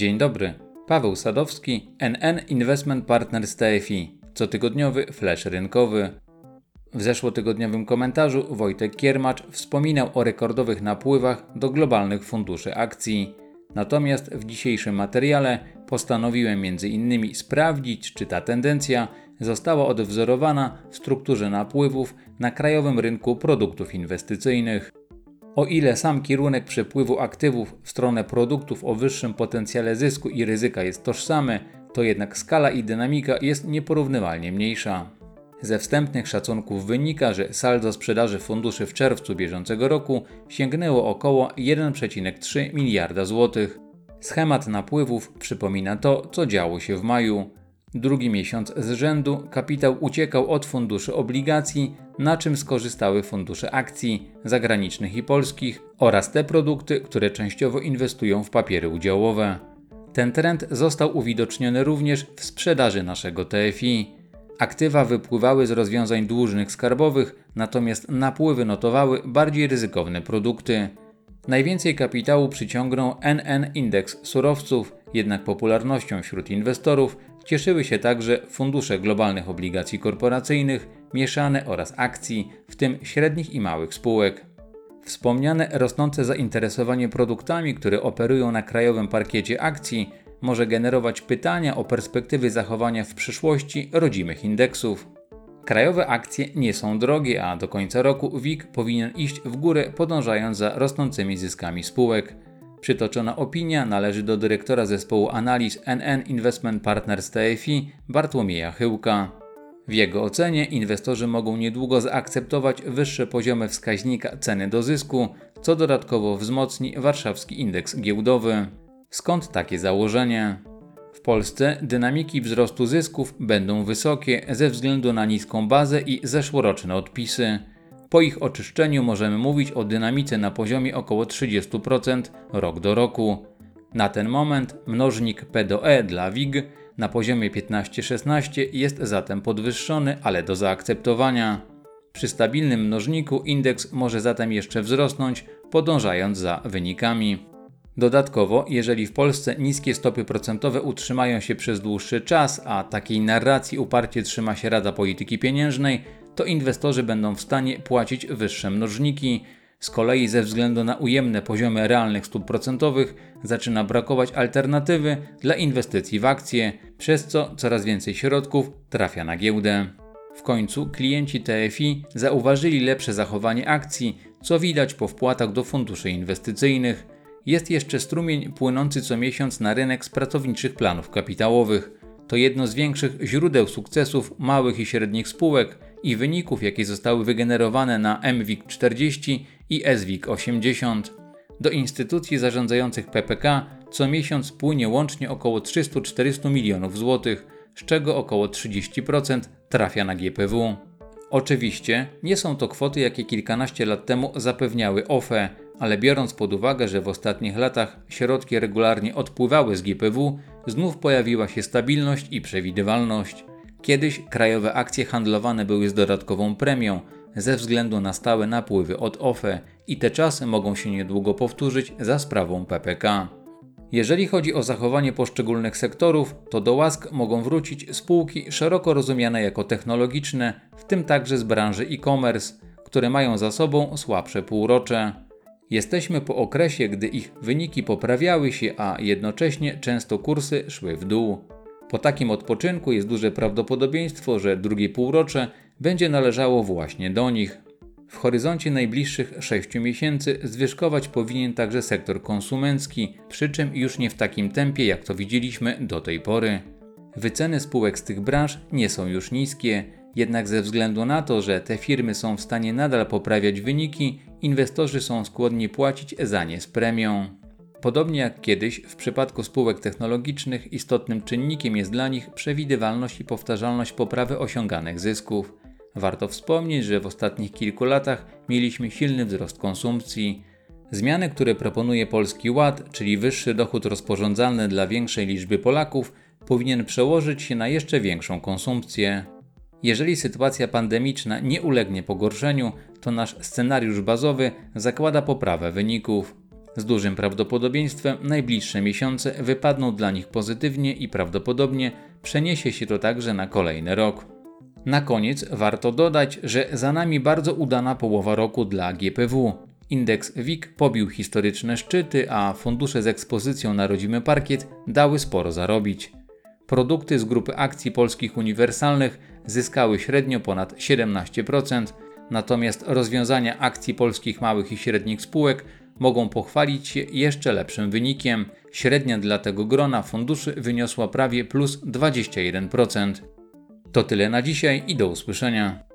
Dzień dobry. Paweł Sadowski, NN Investment Partners TFI. Cotygodniowy flash rynkowy. W zeszłotygodniowym komentarzu Wojtek Kiermacz wspominał o rekordowych napływach do globalnych funduszy akcji. Natomiast w dzisiejszym materiale postanowiłem m.in. sprawdzić, czy ta tendencja została odwzorowana w strukturze napływów na krajowym rynku produktów inwestycyjnych. O ile sam kierunek przepływu aktywów w stronę produktów o wyższym potencjale zysku i ryzyka jest tożsamy, to jednak skala i dynamika jest nieporównywalnie mniejsza. Ze wstępnych szacunków wynika, że saldo sprzedaży funduszy w czerwcu bieżącego roku sięgnęło około 1,3 miliarda złotych. Schemat napływów przypomina to, co działo się w maju. Drugi miesiąc z rzędu kapitał uciekał od funduszy obligacji, na czym skorzystały fundusze akcji zagranicznych i polskich oraz te produkty, które częściowo inwestują w papiery udziałowe. Ten trend został uwidoczniony również w sprzedaży naszego TFI. Aktywa wypływały z rozwiązań dłużnych skarbowych, natomiast napływy notowały bardziej ryzykowne produkty. Najwięcej kapitału przyciągnął NN Indeks surowców, jednak popularnością wśród inwestorów cieszyły się także fundusze globalnych obligacji korporacyjnych, mieszane oraz akcji, w tym średnich i małych spółek. Wspomniane rosnące zainteresowanie produktami, które operują na krajowym parkiecie akcji, może generować pytania o perspektywy zachowania w przyszłości rodzimych indeksów. Krajowe akcje nie są drogie, a do końca roku WIG powinien iść w górę, podążając za rosnącymi zyskami spółek. Przytoczona opinia należy do dyrektora zespołu analiz NN Investment Partners TFI Bartłomieja Chyłka. W jego ocenie inwestorzy mogą niedługo zaakceptować wyższe poziomy wskaźnika ceny do zysku, co dodatkowo wzmocni warszawski indeks giełdowy. Skąd takie założenie? W Polsce dynamiki wzrostu zysków będą wysokie ze względu na niską bazę i zeszłoroczne odpisy. Po ich oczyszczeniu możemy mówić o dynamice na poziomie około 30% rok do roku. Na ten moment mnożnik P do E dla WIG na poziomie 15-16 jest zatem podwyższony, ale do zaakceptowania. Przy stabilnym mnożniku indeks może zatem jeszcze wzrosnąć, podążając za wynikami. Dodatkowo, jeżeli w Polsce niskie stopy procentowe utrzymają się przez dłuższy czas, a takiej narracji uparcie trzyma się Rada Polityki Pieniężnej, to inwestorzy będą w stanie płacić wyższe mnożniki. Z kolei ze względu na ujemne poziomy realnych stóp procentowych zaczyna brakować alternatywy dla inwestycji w akcje, przez co coraz więcej środków trafia na giełdę. W końcu klienci TFI zauważyli lepsze zachowanie akcji, co widać po wpłatach do funduszy inwestycyjnych. Jest jeszcze strumień płynący co miesiąc na rynek z pracowniczych planów kapitałowych. To jedno z większych źródeł sukcesów małych i średnich spółek i wyników, jakie zostały wygenerowane na MWIG 40 i SWIG 80. Do instytucji zarządzających PPK co miesiąc płynie łącznie około 300-400 milionów złotych, z czego około 30% trafia na GPW. Oczywiście nie są to kwoty, jakie kilkanaście lat temu zapewniały OFE, ale biorąc pod uwagę, że w ostatnich latach środki regularnie odpływały z GPW, znów pojawiła się stabilność i przewidywalność. Kiedyś krajowe akcje handlowane były z dodatkową premią ze względu na stałe napływy od OFE i te czasy mogą się niedługo powtórzyć za sprawą PPK. Jeżeli chodzi o zachowanie poszczególnych sektorów, to do łask mogą wrócić spółki szeroko rozumiane jako technologiczne, w tym także z branży e-commerce, które mają za sobą słabsze półrocze. Jesteśmy po okresie, gdy ich wyniki poprawiały się, a jednocześnie często kursy szły w dół. Po takim odpoczynku jest duże prawdopodobieństwo, że drugie półrocze będzie należało właśnie do nich. W horyzoncie najbliższych 6 miesięcy zwyżkować powinien także sektor konsumencki, przy czym już nie w takim tempie, jak to widzieliśmy do tej pory. Wyceny spółek z tych branż nie są już niskie, jednak ze względu na to, że te firmy są w stanie nadal poprawiać wyniki, inwestorzy są skłonni płacić za nie z premią. Podobnie jak kiedyś, w przypadku spółek technologicznych istotnym czynnikiem jest dla nich przewidywalność i powtarzalność poprawy osiąganych zysków. Warto wspomnieć, że w ostatnich kilku latach mieliśmy silny wzrost konsumpcji. Zmiany, które proponuje Polski Ład, czyli wyższy dochód rozporządzalny dla większej liczby Polaków, powinien przełożyć się na jeszcze większą konsumpcję. Jeżeli sytuacja pandemiczna nie ulegnie pogorszeniu, to nasz scenariusz bazowy zakłada poprawę wyników. Z dużym prawdopodobieństwem najbliższe miesiące wypadną dla nich pozytywnie i prawdopodobnie przeniesie się to także na kolejny rok. Na koniec warto dodać, że za nami bardzo udana połowa roku dla GPW. Indeks WIG pobił historyczne szczyty, a fundusze z ekspozycją na rodzimy parkiet dały sporo zarobić. Produkty z grupy akcji polskich uniwersalnych zyskały średnio ponad 17%, natomiast rozwiązania akcji polskich małych i średnich spółek mogą pochwalić się jeszcze lepszym wynikiem. Średnia dla tego grona funduszy wyniosła prawie plus 21%. To tyle na dzisiaj i do usłyszenia.